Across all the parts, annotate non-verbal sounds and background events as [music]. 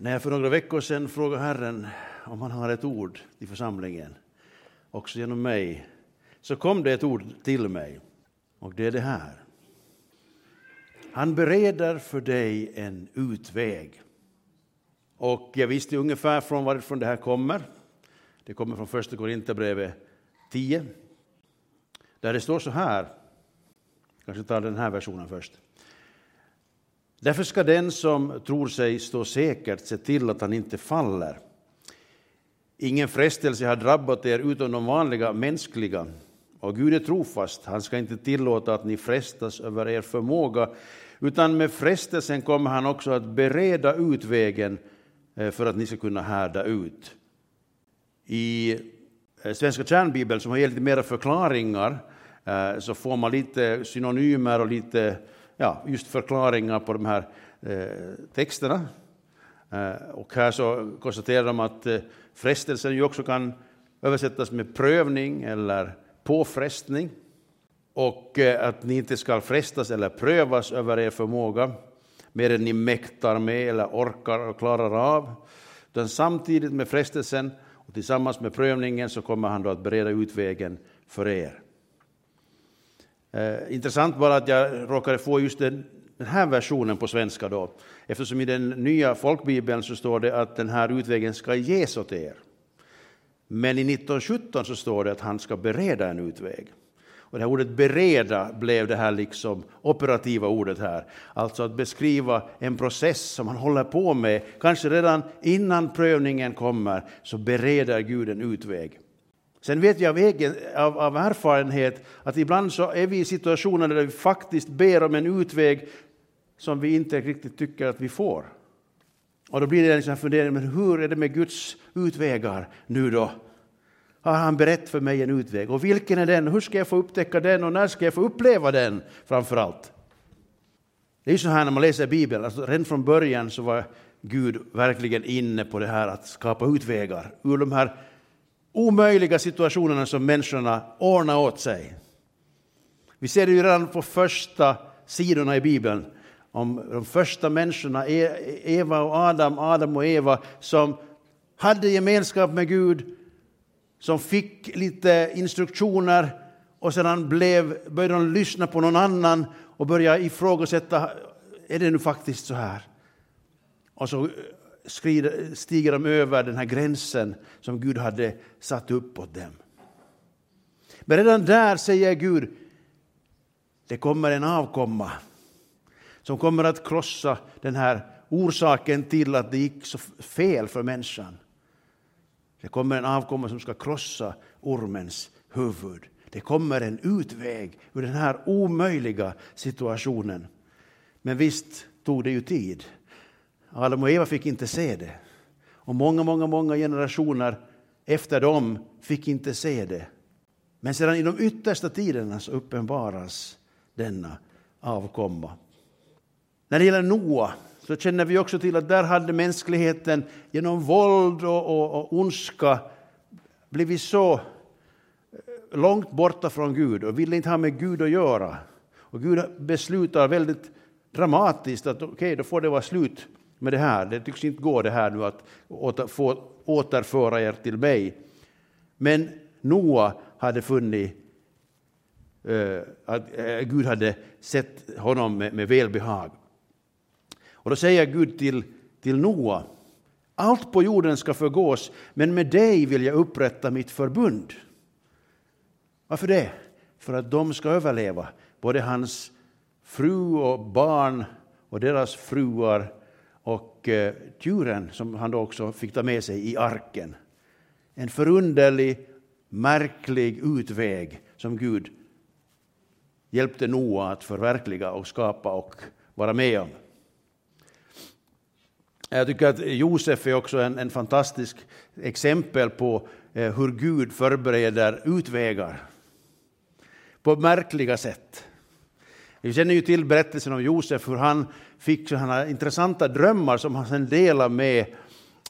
När jag för några veckor sedan frågade Herren om han har ett ord i församlingen, också genom mig, så kom det ett ord till mig. Och det är det här. Han bereder för dig en utväg. Och jag visste ungefär från varifrån det här kommer. Det kommer från första Korinthierbrevet 10. Där det står så här. Kanske tar den här versionen först. Därför ska den som tror sig stå säkert se till att han inte faller. Ingen frestelse har drabbat er utom de vanliga mänskliga. Och Gud är trofast, han ska inte tillåta att ni frestas över er förmåga, utan med frestelsen kommer han också att bereda ut vägen eh, för att ni ska kunna härda ut. I eh, Svenska kärnbibeln, som har gett lite mera förklaringar, eh, så får man lite synonymer och lite ja, just förklaringar på de här eh, texterna. Eh, och här så konstaterar de att eh, frestelsen ju också kan översättas med prövning eller påfrestning och att ni inte ska frestas eller prövas över er förmåga mer än ni mäktar med eller orkar och klarar av. Utan samtidigt med frestelsen och tillsammans med prövningen så kommer han då att bereda utvägen för er. Eh, intressant bara att jag råkade få just den, den här versionen på svenska då, eftersom i den nya folkbibeln så står det att den här utvägen ska ges åt er. Men i 1917 så står det att han ska bereda en utväg. Och det här ordet bereda blev det här liksom operativa ordet här. Alltså att beskriva en process som man håller på med. Kanske redan innan prövningen kommer så bereder Gud en utväg. Sen vet jag av, egen, av, av erfarenhet att ibland så är vi i situationer där vi faktiskt ber om en utväg som vi inte riktigt tycker att vi får. Och då blir det en sån fundering, men hur är det med Guds utvägar nu då? Har han berättat för mig en utväg? Och vilken är den? Hur ska jag få upptäcka den? Och när ska jag få uppleva den framför allt? Det är ju så här när man läser Bibeln, alltså redan från början så var Gud verkligen inne på det här att skapa utvägar ur de här omöjliga situationerna som människorna ordnar åt sig. Vi ser det ju redan på första sidorna i Bibeln om de första människorna, e-, Eva och Adam, Adam och Eva, som hade gemenskap med Gud, som fick lite instruktioner och sedan blev, började de lyssna på någon annan och började ifrågasätta, är det nu faktiskt så här? Och så stiger de över den här gränsen som Gud hade satt upp åt dem. Men redan där säger Gud, det kommer en avkomma som kommer att krossa den här orsaken till att det gick så fel för människan. Det kommer en avkomma som ska krossa ormens huvud. Det kommer en utväg ur den här omöjliga situationen. Men visst tog det ju tid. Adam och Eva fick inte se det. Och många, många, många generationer efter dem fick inte se det. Men sedan i de yttersta tiderna så uppenbaras denna avkomma. När det gäller Noa så känner vi också till att där hade mänskligheten genom våld och, och, och ondska blivit så eh, långt borta från Gud och ville inte ha med Gud att göra. Och Gud beslutar väldigt dramatiskt att okej, okay, då får det vara slut med det här. Det tycks inte gå det här nu att åter, få återföra er till mig. Men Noa hade funnit eh, att eh, Gud hade sett honom med, med välbehag. Och då säger Gud till, till Noa, allt på jorden ska förgås, men med dig vill jag upprätta mitt förbund. Varför det? För att de ska överleva, både hans fru och barn och deras fruar och eh, som han då också fick ta med sig i arken. En förunderlig, märklig utväg som Gud hjälpte Noa att förverkliga och skapa och vara med om. Jag tycker att Josef är också en, en fantastisk exempel på eh, hur Gud förbereder utvägar på märkliga sätt. Vi känner ju till berättelsen om Josef, hur han fick sådana intressanta drömmar som han sedan delade med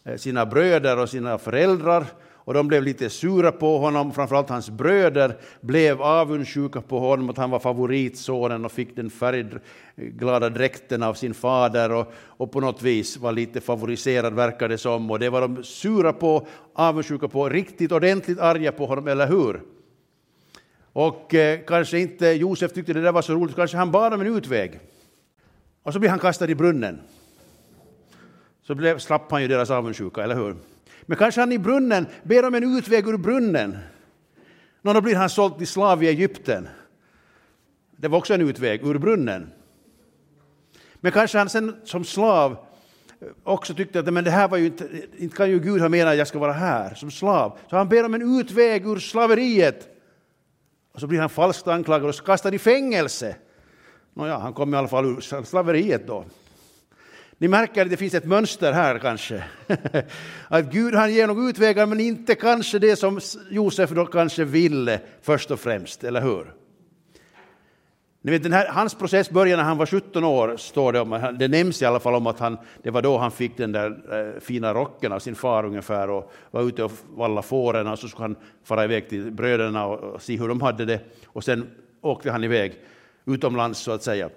eh, sina bröder och sina föräldrar. och de blev lite sura på honom, framförallt hans bröder blev avundsjuka på honom, att han var favoritsonen och fick den färgglada dräkten av sin fader och, och på något vis var lite favoriserad verkar det som och det var de sura på, avundsjuka på, riktigt ordentligt arga på honom, eller hur? Och eh, kanske inte Josef tyckte det där var så roligt, kanske han bad om en utväg. Och så blir han kastad i brunnen. Så blev, slapp han ju deras avundsjuka, eller hur? Men kanske han i brunnen ber om en utväg ur brunnen. Nå, då blir han såld till slav i Egypten. Det var också en utväg ur brunnen. Men kanske han sen som slav också tyckte att men det här var ju inte, inte kan ju Gud ha menat att jag ska vara här som slav. Så han ber om en utväg ur slaveriet. Och så blir han falskt anklagad och kastad i fängelse. Nåja, han kom i alla fall ur slaveriet då. Ni märker att det finns ett mönster här kanske. [laughs] Att Gud han ger nog utvägar men inte kanske det som Josef då kanske ville först och främst, eller hur? Ni vet, den här, hans process började när han var 17 år, står det om. Det nämns i alla fall om att han, det var då han fick den där eh, fina rocken av sin far ungefär och var ute och valla fåren och så skulle han fara iväg till bröderna och, och se hur de hade det. Och sen åkte han iväg utomlands så att säga.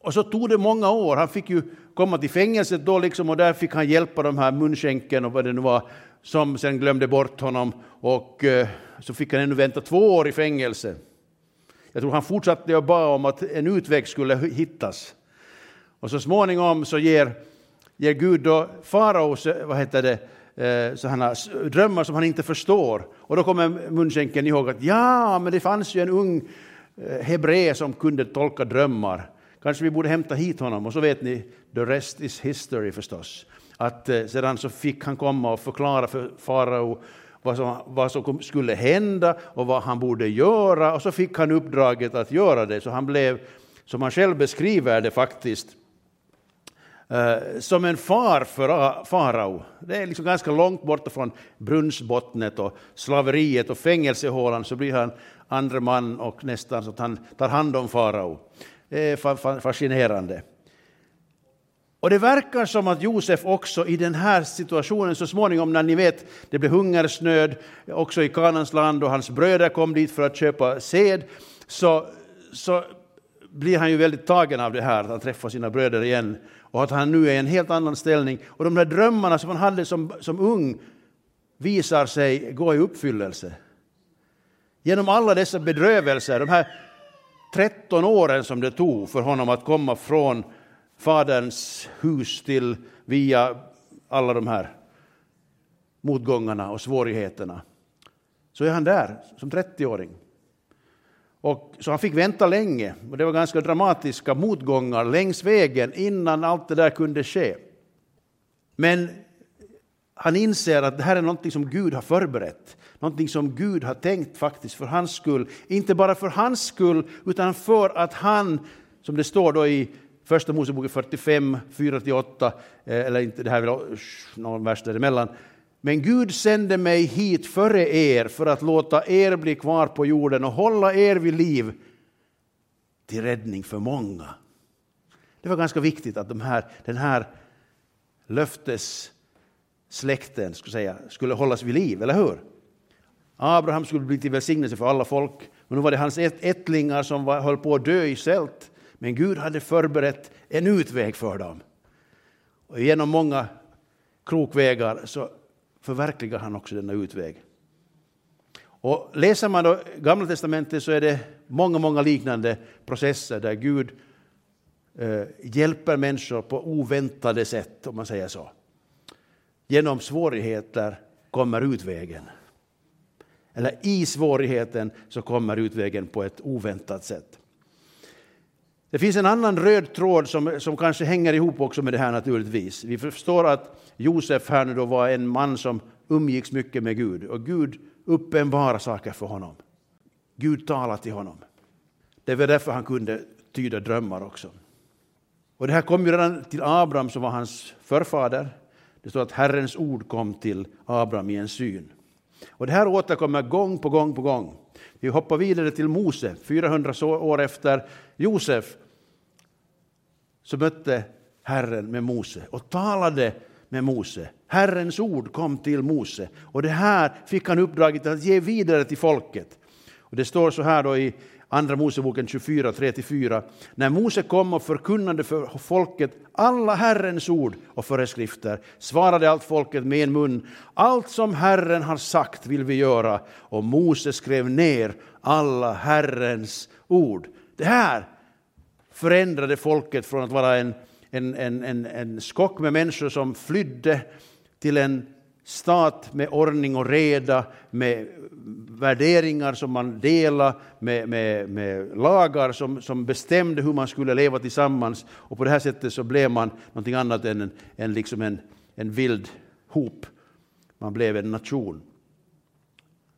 Och så tog det många år. Han fick ju komma till fängelset då liksom och där fick han hjälpa de här munskänken och vad det nu var som sen glömde bort honom och eh, så fick han ännu vänta två år i fängelse. Jag tror han fortsatte att bad om att en utväg skulle hittas. Och så småningom så ger, ger Gud då faraos eh, vad heter det, eh, sådana drömmar som han inte förstår. Och då kommer munskänken ihåg att ja, men det fanns ju en ung Eh, hebré som kunde tolka drömmar. Kanske vi borde hämta hit honom och så vet ni, the rest is history förstås. Att eh, sedan så fick han komma och förklara för farao vad som, vad som skulle hända och vad han borde göra och så fick han uppdraget att göra det. Så han blev, som han själv beskriver det faktiskt, eh, som en far för farao. Det är liksom ganska långt bort från brunnsbottnet och slaveriet och fängelsehålan så blir han Andre man och nästan så att han tar hand om farao. Det är fascinerande. Och det verkar som att Josef också i den här situationen så småningom när ni vet det blev hungersnöd också i Kanans land och hans bröder kom dit för att köpa sed så, så blir han ju väldigt tagen av det här att han träffar sina bröder igen och att han nu är i en helt annan ställning. Och de där drömmarna som han hade som, som ung visar sig gå i uppfyllelse. Genom alla dessa bedrövelser, de här 13 åren som det tog för honom att komma från faderns hus till via alla de här motgångarna och svårigheterna. Så är han där som 30-åring. Och, så han fick vänta länge och det var ganska dramatiska motgångar längs vägen innan allt det där kunde ske. Men han inser att det här är något som Gud har förberett, Någonting som Gud har tänkt faktiskt för hans skull. Inte bara för hans skull, utan för att han, som det står då i Första Moseboken 45, 4-8, eller inte, det här är väl någon vers däremellan. Men Gud sände mig hit före er för att låta er bli kvar på jorden och hålla er vid liv till räddning för många. Det var ganska viktigt att de här, den här löftessläkten skulle, säga, skulle hållas vid liv, eller hur? Abraham skulle bli till välsignelse för alla folk, men nu var det hans ättlingar som var, höll på att dö i sält. Men Gud hade förberett en utväg för dem. Och genom många krokvägar så förverkligar han också denna utväg. Och läser man då Gamla testamentet så är det många, många liknande processer där Gud eh, hjälper människor på oväntade sätt, om man säger så. Genom svårigheter kommer utvägen. Eller i svårigheten så kommer utvägen på ett oväntat sätt. Det finns en annan röd tråd som, som kanske hänger ihop också med det här naturligtvis. Vi förstår att Josef här nu då var en man som umgicks mycket med Gud och Gud uppenbara saker för honom. Gud talade till honom. Det var därför han kunde tyda drömmar också. Och det här kom ju redan till Abraham som var hans förfader. Det står att Herrens ord kom till Abraham i en syn. Och det här återkommer gång på gång på gång. Vi hoppar vidare till Mose, 400 år efter Josef, så mötte Herren med Mose och talade med Mose. Herrens ord kom till Mose och det här fick han uppdraget att ge vidare till folket. Och det står så här då i Andra Moseboken 24, 3-4. När Mose kom och förkunnade för folket alla Herrens ord och föreskrifter svarade allt folket med en mun. Allt som Herren har sagt vill vi göra. Och Mose skrev ner alla Herrens ord. Det här förändrade folket från att vara en, en, en, en, en skock med människor som flydde till en stat med ordning och reda, med värderingar som man delade, med, med, med lagar som, som bestämde hur man skulle leva tillsammans. Och på det här sättet så blev man någonting annat än en, en, liksom en, en vild hop. Man blev en nation.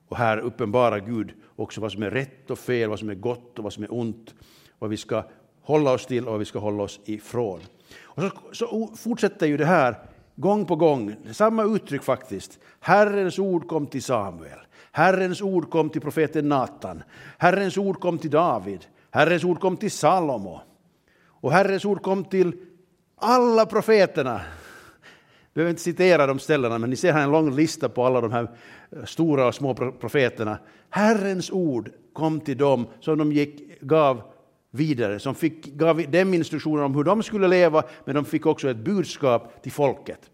Och här uppenbarar Gud också vad som är rätt och fel, vad som är gott och vad som är ont, vad vi ska hålla oss till och vad vi ska hålla oss ifrån. Och så, så fortsätter ju det här gång på gång, samma uttryck faktiskt. Herrens ord kom till Samuel, Herrens ord kom till profeten Natan, Herrens ord kom till David, Herrens ord kom till Salomo och Herrens ord kom till alla profeterna. Jag behöver inte citera de ställena, men ni ser här en lång lista på alla de här stora och små profeterna. Herrens ord kom till dem som de gick, gav vidare, som fick, gav dem instruktioner om hur de skulle leva, men de fick också ett budskap till folket.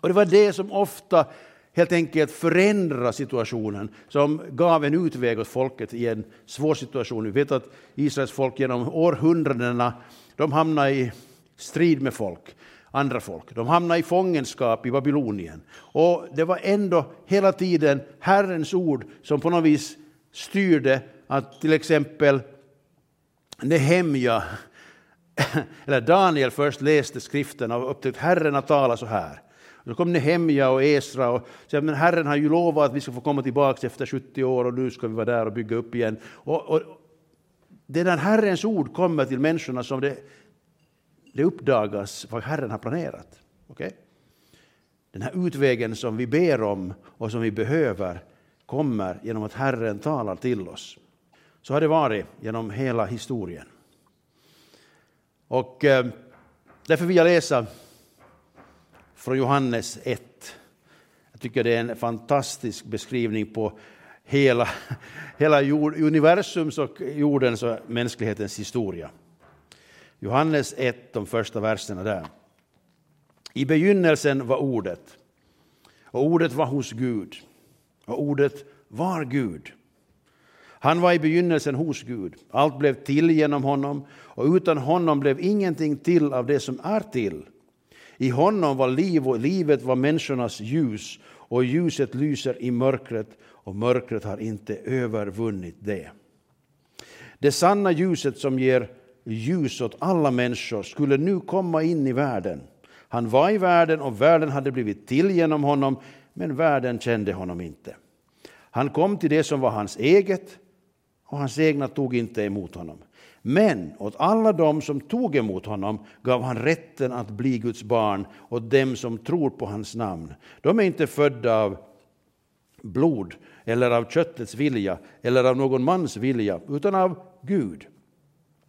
Och det var det som ofta helt enkelt förändrade situationen, som gav en utväg åt folket i en svår situation. Vi vet att Israels folk genom århundradena de hamnade i strid med folk, andra folk. De hamnade i fångenskap i Babylonien. Och det var ändå hela tiden Herrens ord som på något vis styrde att till exempel Nehemja, [laughs] eller Daniel först läste skriften och upptäckte att Herren har talat så här. Då kom Nehemja och Esra och sa men Herren har ju lovat att vi ska få komma tillbaka efter 70 år och nu ska vi vara där och bygga upp igen. Och, och det när Herrens ord kommer till människorna som det, det uppdagas vad Herren har planerat. Okay? Den här utvägen som vi ber om och som vi behöver kommer genom att Herren talar till oss. Så har det varit genom hela historien. Och eh, därför vill jag läsa från Johannes 1. Jag tycker det är en fantastisk beskrivning på hela, hela jord, universums och jordens och mänsklighetens historia. Johannes 1, de första verserna där. I begynnelsen var ordet, och ordet var hos Gud, och ordet var Gud. Han var i begynnelsen hos Gud. Allt blev till genom honom och utan honom blev ingenting till av det som är till. I honom var liv och livet var människornas ljus och ljuset lyser i mörkret och mörkret har inte övervunnit det. Det sanna ljuset som ger ljus åt alla människor skulle nu komma in i världen. Han var i världen och världen hade blivit till genom honom men världen kände honom inte. Han kom till det som var hans eget och hans egna tog inte emot honom. Men åt alla dem som tog emot honom gav han rätten att bli Guds barn åt dem som tror på hans namn. De är inte födda av blod eller av köttets vilja eller av någon mans vilja, utan av Gud.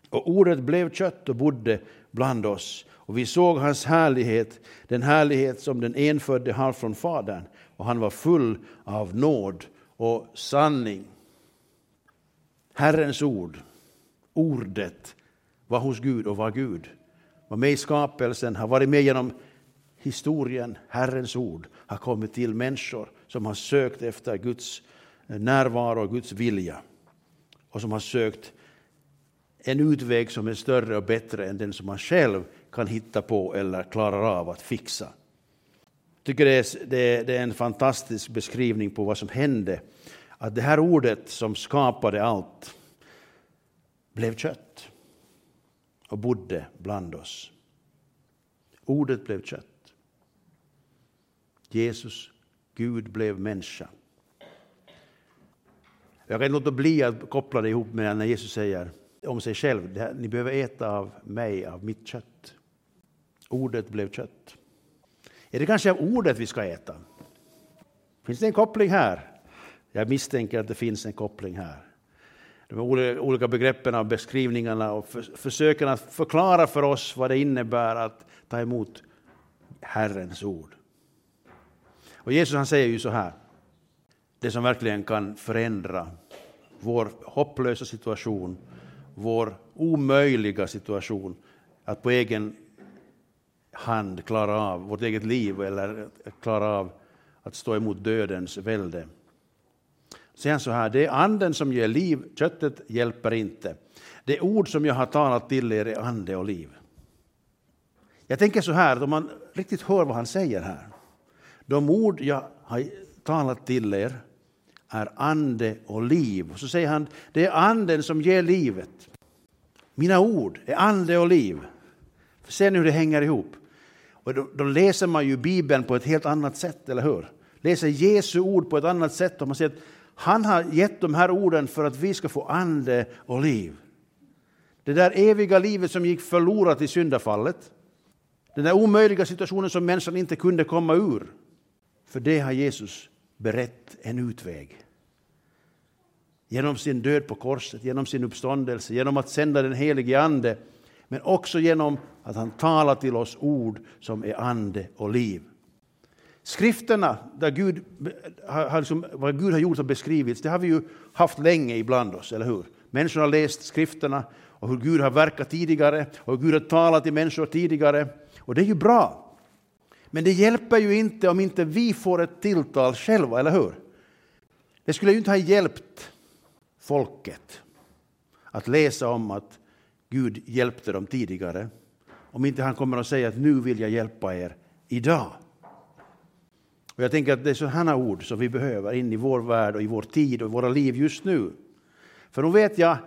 Och ordet blev kött och bodde bland oss, och vi såg hans härlighet, den härlighet som den enfödde har från Fadern, och han var full av nåd och sanning. Herrens ord, ordet, var hos Gud och var Gud. Var med i skapelsen, har varit med genom historien. Herrens ord har kommit till människor som har sökt efter Guds närvaro och Guds vilja. Och som har sökt en utväg som är större och bättre än den som man själv kan hitta på eller klarar av att fixa. Jag tycker det är, en fantastisk beskrivning på vad som hände att det här ordet som skapade allt blev kött och bodde bland oss. Ordet blev kött. Jesus, Gud, blev människa. Jag kan inte låta bli att koppla det ihop med när Jesus säger om sig själv, ni behöver äta av mig, av mitt kött. Ordet blev kött. Är det kanske av ordet vi ska äta? Finns det en koppling här? Jag misstänker att det finns en koppling här. De olika begreppen och beskrivningarna och försöken att förklara för oss vad det innebär att ta emot Herrens ord. Och Jesus han säger ju så här, det som verkligen kan förändra vår hopplösa situation, vår omöjliga situation, att på egen hand klara av vårt eget liv eller klara av att stå emot dödens välde. Säger han så här, det är anden som ger liv, köttet hjälper inte. Det ord som jag har talat till er är ande och liv. Jag tänker så här, om man riktigt hör vad han säger här. De ord jag har talat till er är ande och liv. Och så säger han, det är anden som ger livet. Mina ord är ande och liv. Ser ni hur det hänger ihop? Och då, då, läser man ju Bibeln på ett helt annat sätt, eller hur? Läser Jesu ord på ett annat sätt. Och man säger att han har gett de här orden för att vi ska få ande och liv. Det där eviga livet som gick förlorat i syndafallet. Den där omöjliga situationen som människan inte kunde komma ur. För det har Jesus berett en utväg. Genom sin död på korset, genom sin uppståndelse, genom att sända den helige Ande, men också genom att han talar till oss ord som är ande och liv. Skrifterna, där Gud, liksom, vad Gud har gjort och beskrivits, det har vi ju haft länge ibland oss, eller hur? Människor har läst skrifterna och hur Gud har verkat tidigare och hur Gud har talat till människor tidigare. Och det är ju bra. Men det hjälper ju inte om inte vi får ett tilltal själva, eller hur? Det skulle ju inte ha hjälpt folket att läsa om att Gud hjälpte dem tidigare om inte han kommer att säga att nu vill jag hjälpa er idag. Och jag tänker att det är sådana ord som vi behöver in i vår värld och i vår tid och i våra liv just nu. För nu vet jag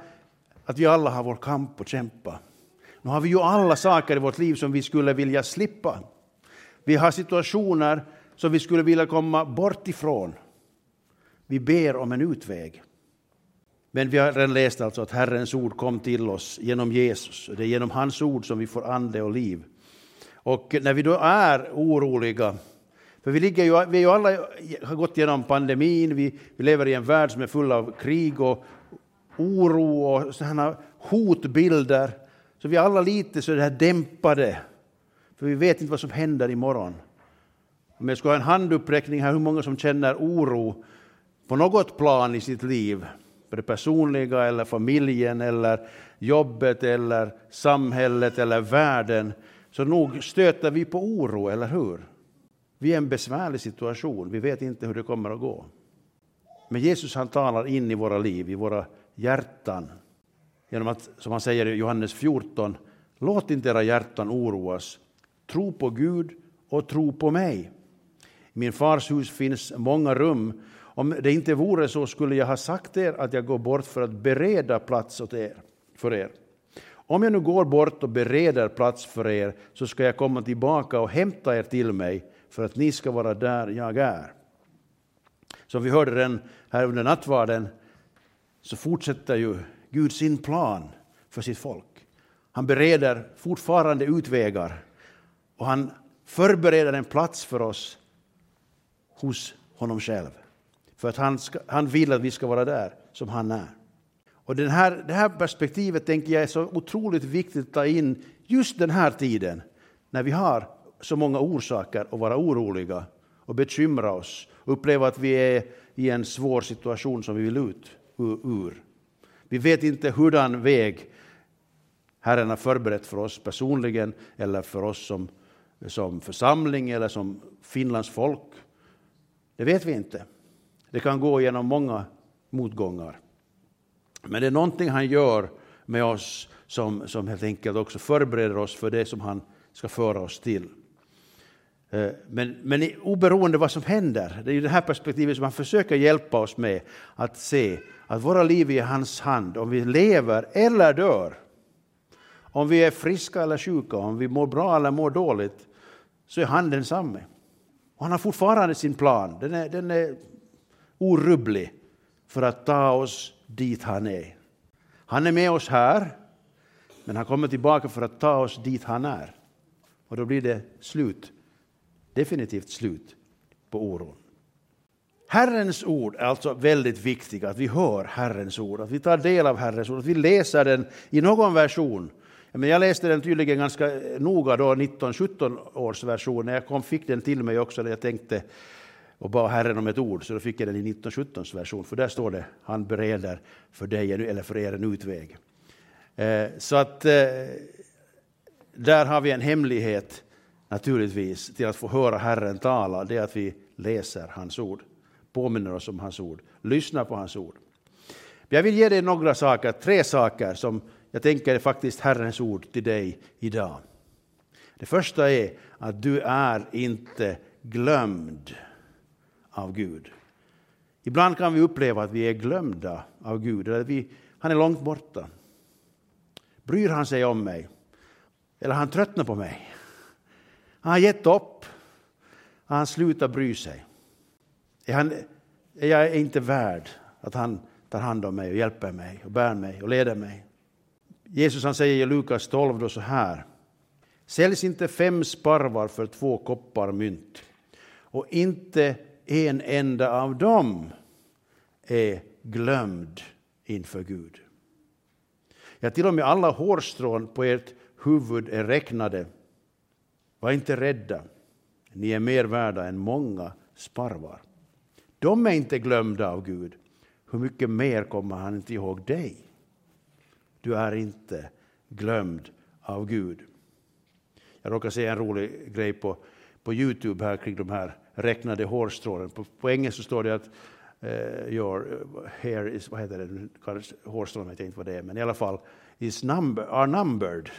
att vi alla har vår kamp att kämpa. Nu har vi ju alla saker i vårt liv som vi skulle vilja slippa. Vi har situationer som vi skulle vilja komma bort ifrån. Vi ber om en utväg. Men vi har redan läst alltså att Herrens ord kom till oss genom Jesus. Det är genom hans ord som vi får ande och liv. Och när vi då är oroliga, för vi, ligger ju, vi ju alla har gått igenom pandemin, vi, vi lever i en värld som är full av krig och oro och sådana hotbilder. Så vi är alla lite så här dämpade, för vi vet inte vad som händer imorgon. Om jag ska ha en handuppräckning här hur många som känner oro på något plan i sitt liv, för det personliga eller familjen eller jobbet eller samhället eller världen, så nog stöter vi på oro, eller hur? Vi är i en besvärlig situation, vi vet inte hur det kommer att gå. Men Jesus han talar in i våra liv, i våra hjärtan. Genom att, som han säger i Johannes 14, låt inte era hjärtan oroas. Tro på Gud och tro på mig. I min fars hus finns många rum. Om det inte vore så skulle jag ha sagt er att jag går bort för att bereda plats åt er, för er. Om jag nu går bort och bereder plats för er så ska jag komma tillbaka och hämta er till mig för att ni ska vara där jag är. Som vi hörde den här under nattvarden så fortsätter ju Gud sin plan för sitt folk. Han bereder fortfarande utvägar och han förbereder en plats för oss hos honom själv. För att han, ska, han vill att vi ska vara där som han är. Och den här, det här perspektivet tänker jag är så otroligt viktigt att ta in just den här tiden när vi har så många orsaker att vara oroliga och bekymra oss uppleva att vi är i en svår situation som vi vill ut ur. Vi vet inte hurdan väg Herren har förberett för oss personligen eller för oss som, som församling eller som Finlands folk. Det vet vi inte. Det kan gå genom många motgångar. Men det är någonting han gör med oss som, som helt enkelt också förbereder oss för det som han ska föra oss till. Eh, men, men oberoende vad som händer, det är ju det här perspektivet som han försöker hjälpa oss med att se att våra liv är i hans hand, om vi lever eller dör. Om vi är friska eller sjuka, om vi mår bra eller mår dåligt, så är han densamme. Och han har fortfarande sin plan, den är, den är orubblig för att ta oss dit han är. Han är med oss här, men han kommer tillbaka för att ta oss dit han är. Och då blir det slut definitivt slut på oron. Herrens ord är alltså väldigt viktiga, att vi hör Herrens ord, att vi tar del av Herrens ord, att vi läser den i någon version. Men jag läste den tydligen ganska noga då, 1917 års version. När jag kom fick den till mig också när jag tänkte och bad Herren om ett ord, så då fick jag den i 1917 års version, för där står det han bereder för dig eller för er en utväg. Eh, så att eh, där har vi en hemlighet naturligtvis till att få höra Herren tala, det är att vi läser hans ord, påminner oss om hans ord, lyssnar på hans ord. Jag vill ge dig några saker, tre saker som jag tänker är faktiskt Herrens ord till dig idag. Det första är att du är inte glömd av Gud. Ibland kan vi uppleva att vi är glömda av Gud, eller att vi, han är långt borta. Bryr han sig om mig? Eller har han tröttnat på mig? Han Har gett upp? Har han slutat bry sig? Är, han, är jag inte värd att han tar hand om mig och hjälper mig och bär mig och leder mig? Jesus han säger i Lukas 12 då så här. Säljs inte fem sparvar för två koppar mynt och inte en enda av dem är glömd inför Gud. Ja, till och med alla hårstrån på ert huvud är räknade. Var inte rädda, ni är mer värda än många sparvar. De är inte glömda av Gud. Hur mycket mer kommer han inte ihåg dig? Du är inte glömd av Gud. Jag råkade se en rolig grej på, på Youtube här kring de här räknade hårstråna. På, på engelska står det att uh, your eh, hair is, vad heter det, hårstrån vet jag inte vad det är, men i alla fall, is number, are numbered.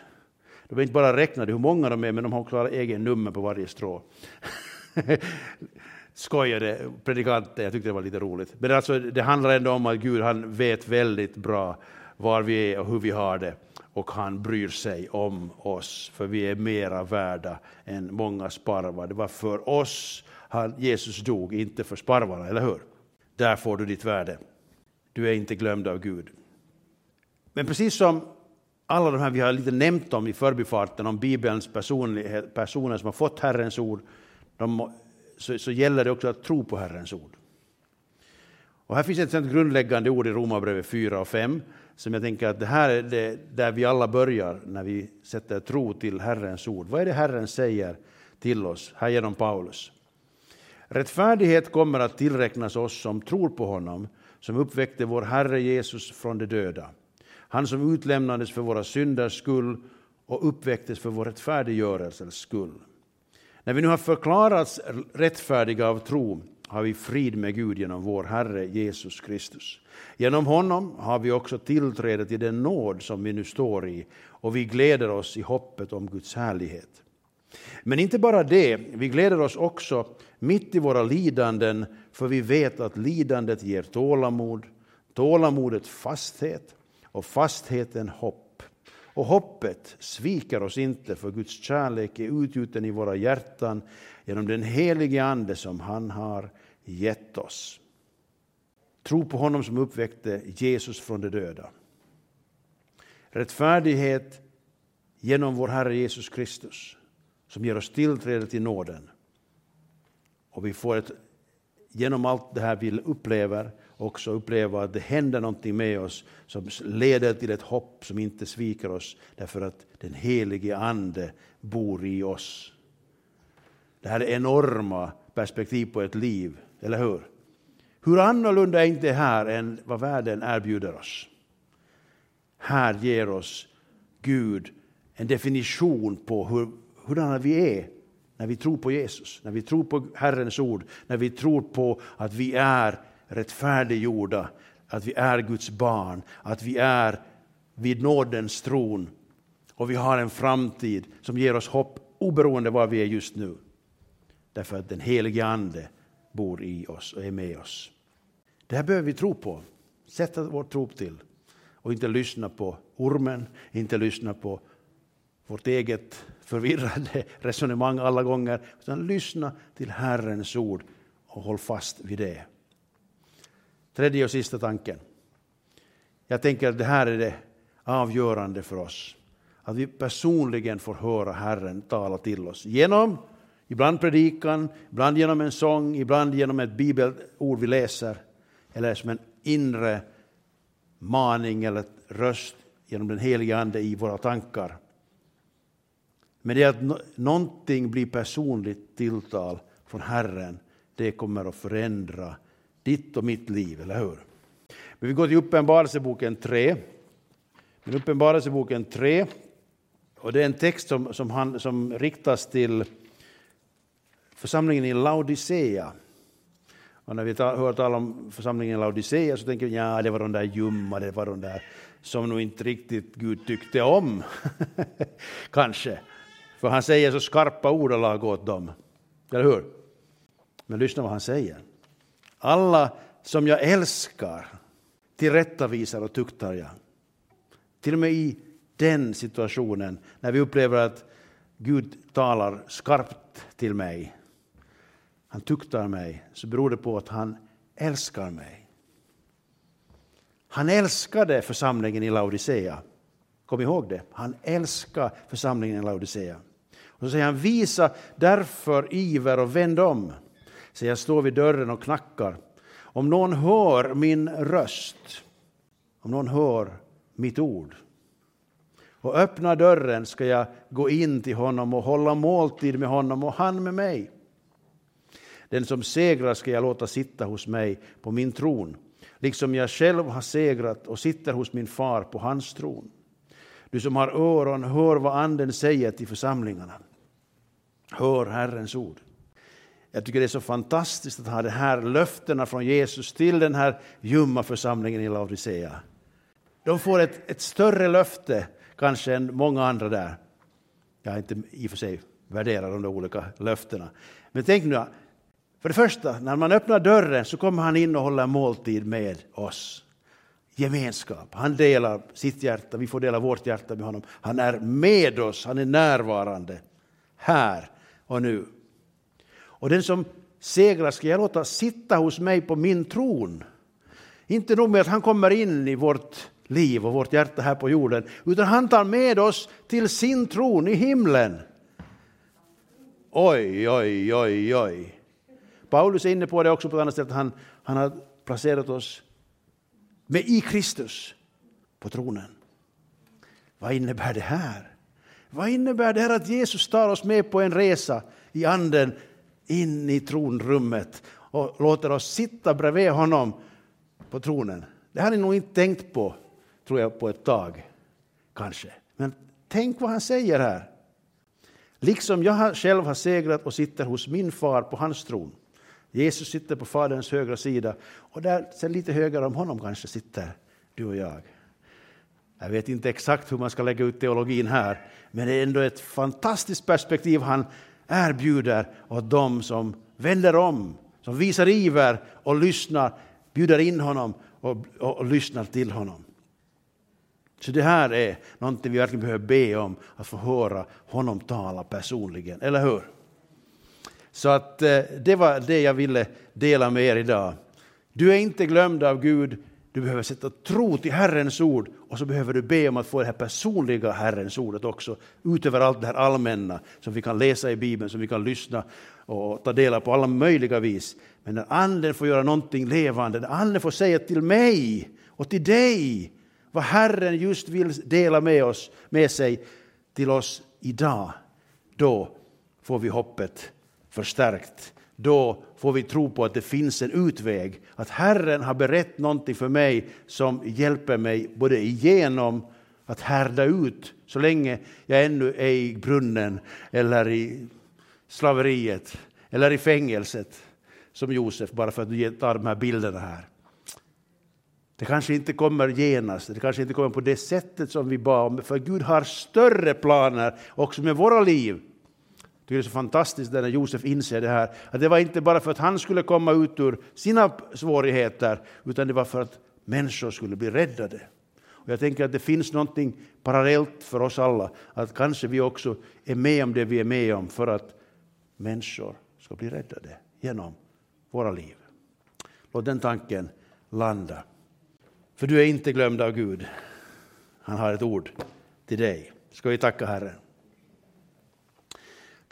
De är inte bara räknade hur många de är, men de har också egen nummer på varje strå. [laughs] Skojade predikanten, jag tyckte det var lite roligt. Men alltså, det handlar ändå om att Gud han vet väldigt bra var vi är och hur vi har det. Och han bryr sig om oss, för vi är mera värda än många sparvar. Det var för oss han, Jesus dog, inte för sparvarna, eller hur? Där får du ditt värde. Du är inte glömd av Gud. Men precis som alla de här vi har lite nämnt om i förbifarten, om Bibelns personer som har fått Herrens ord, de, så, så, gäller det också att tro på Herrens ord. Och här finns ett sånt grundläggande ord i Romarbrevet 4 och 5, som jag tänker att det här är det där vi alla börjar när vi sätter tro till Herrens ord. Vad är det Herren säger till oss här genom Paulus? Rättfärdighet kommer att tillräknas oss som tror på honom, som uppväckte vår Herre Jesus från de döda. Han som utlämnades för våra synders skull och uppväcktes för vår rättfärdiggörelses skull. När vi nu har förklarats rättfärdiga av tro har vi frid med Gud genom vår Herre Jesus Kristus. Genom honom har vi också tillträde till den nåd som vi nu står i och vi gläder oss i hoppet om Guds härlighet. Men inte bara det, vi gläder oss också mitt i våra lidanden för vi vet att lidandet ger tålamod, tålamodet fasthet och fastheten hopp. Och hoppet sviker oss inte för Guds kärlek är utgjuten i våra hjärtan genom den helige Ande som han har gett oss. Tro på honom som uppväckte Jesus från de döda. Rättfärdighet genom vår Herre Jesus Kristus som ger oss tillträde till nåden. Och vi får ett, genom allt det här vi upplever också uppleva att det händer någonting med oss som leder till ett hopp som inte sviker oss därför att den helige Ande bor i oss. Det här är enorma perspektiv på ett liv, eller hur? Hur annorlunda är inte här än vad världen erbjuder oss? Här ger oss Gud en definition på hur, hurdana vi är när vi tror på Jesus, när vi tror på Herrens ord, när vi tror på att vi är rättfärdiggjorda, att vi är Guds barn, att vi är vid nådens tron och vi har en framtid som ger oss hopp oberoende var vi är just nu. Därför att den helige Ande bor i oss och är med oss. Det här behöver vi tro på, sätta vår tro till och inte lyssna på ormen, inte lyssna på vårt eget förvirrade [laughs] resonemang alla gånger, utan lyssna till Herrens ord och håll fast vid det. Tredje och sista tanken. Jag tänker att det här är det avgörande för oss. Att vi personligen får höra Herren tala till oss. Genom, ibland predikan, ibland genom en sång, ibland genom ett bibelord vi läser. Eller som en inre maning eller röst genom den heliga Ande i våra tankar men det är att någonting blir personligt tilltal från Herren, det kommer att förändra ditt och mitt liv, eller hur? Men vi går till Uppenbarelseboken 3. Men Uppenbarelseboken 3, och det är en text som, som, han, som riktas till församlingen i Laodicea. Och när vi hör tal om församlingen i Laodicea så tänker vi ja, det var de där ljumma, det var de där som nog inte riktigt Gud tyckte om. [laughs] Kanske. För han säger så skarpa ordalag åt dem. Eller hur? Men lyssna vad han säger. Alla som jag älskar tillrättavisar och tuktar jag. Till och med i den situationen, när vi upplever att Gud talar skarpt till mig, han tuktar mig, så beror det på att han älskar mig. Han älskade församlingen i Laodicea. Kom ihåg det. Han älskar församlingen i Laodicea. Och så säger han, visa därför iver och vänd om. Så jag står vid dörren och knackar. Om någon hör min röst, om någon hör mitt ord och öppnar dörren ska jag gå in till honom och hålla måltid med honom och han med mig. Den som segrar ska jag låta sitta hos mig på min tron, liksom jag själv har segrat och sitter hos min far på hans tron. Du som har öron, hör vad Anden säger till församlingarna. Hör Herrens ord. Jag tycker det är så fantastiskt att ha de här löftena från Jesus till den här ljumma församlingen i Laodicea. De får ett, ett större löfte kanske än många andra där. Jag har inte i och för sig värderat de där olika löftena. Men tänk nu, för det första, när man öppnar dörren så kommer han in och håller måltid med oss. Gemenskap. Han delar sitt hjärta, vi får dela vårt hjärta med honom. Han är med oss, han är närvarande här och nu. Och den som segrar ska jag låta sitta hos mig på min tron. Inte nog med att han kommer in i vårt liv och vårt hjärta här på jorden, utan han tar med oss till sin tron i himlen. Oj, oj, oj, oj. Paulus är inne på det också på ett annat sätt. Han, han har placerat oss med i Kristus på tronen. Vad innebär det här? Vad innebär det här att Jesus tar oss med på en resa i anden in i tronrummet och låter oss sitta bredvid honom på tronen? Det har ni nog inte tänkt på, tror jag, på ett tag. Kanske. Men tänk vad han säger här. Liksom jag själv har segrat och sitter hos min far på hans tron. Jesus sitter på Faderns högra sida och där sen lite högre om honom kanske sitter du och jag. Jag vet inte exakt hur man ska lägga ut teologin här, men det är ändå ett fantastiskt perspektiv han erbjuder åt dem som vänder om, som visar iver och lyssnar, bjuder in honom och, och, och lyssnar till honom. Så det här är någonting vi verkligen behöver be om, att få höra honom tala personligen, eller hur? Så att eh, det var det jag ville dela med er idag. Du är inte glömd av Gud, du behöver sätta tro till Herrens ord och så behöver du be om att få det här personliga Herrens ordet också, utöver allt det här allmänna som vi kan läsa i Bibeln, som vi kan lyssna och ta del av på alla möjliga vis. Men när Anden får göra någonting levande, när Anden får säga till mig och till dig vad Herren just vill dela med oss, med sig till oss idag, då får vi hoppet förstärkt. Då får vi tro på att det finns en utväg, att Herren har berett någonting för mig som hjälper mig både igenom att härda ut så länge jag ännu är i brunnen eller i slaveriet eller i fängelset som Josef, bara för att ta de här bilderna här. Det kanske inte kommer genast, det kanske inte kommer på det sättet som vi bad om, för Gud har större planer också med våra liv tycker det är så fantastiskt när Josef inser det här, att det var inte bara för att han skulle komma ut ur sina svårigheter, utan det var för att människor skulle bli räddade. Och jag tänker att det finns någonting parallellt för oss alla, att kanske vi också är med om det vi är med om för att människor ska bli räddade genom våra liv. Låt den tanken landa. För du är inte glömd av Gud. Han har ett ord till dig. Ska vi tacka Herren?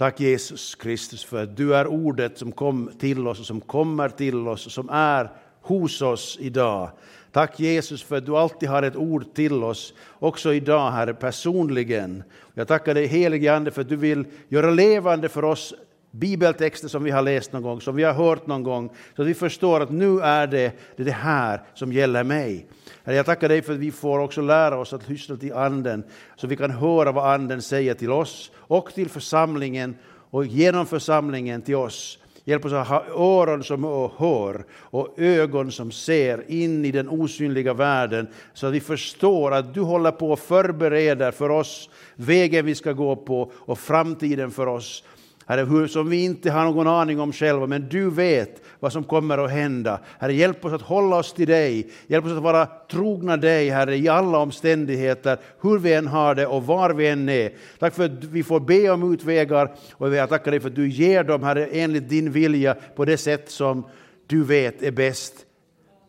Tack Jesus Kristus för att du är ordet som kom till oss och som kommer till oss och som är hos oss idag. Tack Jesus för att du alltid har ett ord till oss, också idag Herre, personligen. Jag tackar dig helige Ande för att du vill göra levande för oss bibeltexter som vi har läst någon gång, som vi har hört någon gång, så att vi förstår att nu är det det, här som gäller mig. Herre, jag tackar dig för att vi får också lära oss att lyssna till Anden, så vi kan höra vad Anden säger till oss och till församlingen och genom församlingen till oss. Hjälp oss att ha öron som hör och ögon som ser in i den osynliga världen så att vi förstår att du håller på att förbereda för oss vägen vi ska gå på och framtiden för oss. Herre, som vi inte har någon aning om själva, men du vet vad som kommer att hända. Herre, hjälp oss att hålla oss till dig. Hjälp oss att vara trogna dig, Herre, i alla omständigheter, hur vi än har det och var vi än är. Tack för att vi får be om utvägar och jag tackar dig för att du ger dem, Herre, enligt din vilja på det sätt som du vet är bäst.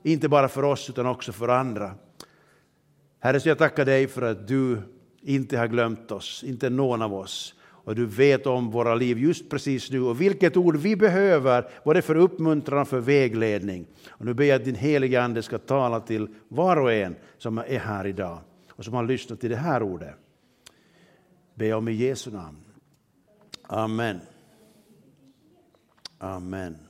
Inte bara för oss utan också för andra. Herre, så jag tackar dig för att du inte har glömt oss, inte någon av oss och du vet om våra liv just precis nu och vilket ord vi behöver, både för uppmuntran och för vägledning. Och nu ber jag att din heliga Ande ska tala till var och en som är här idag och som har lyssnat till det här ordet. Be om i Jesu namn. Amen. Amen.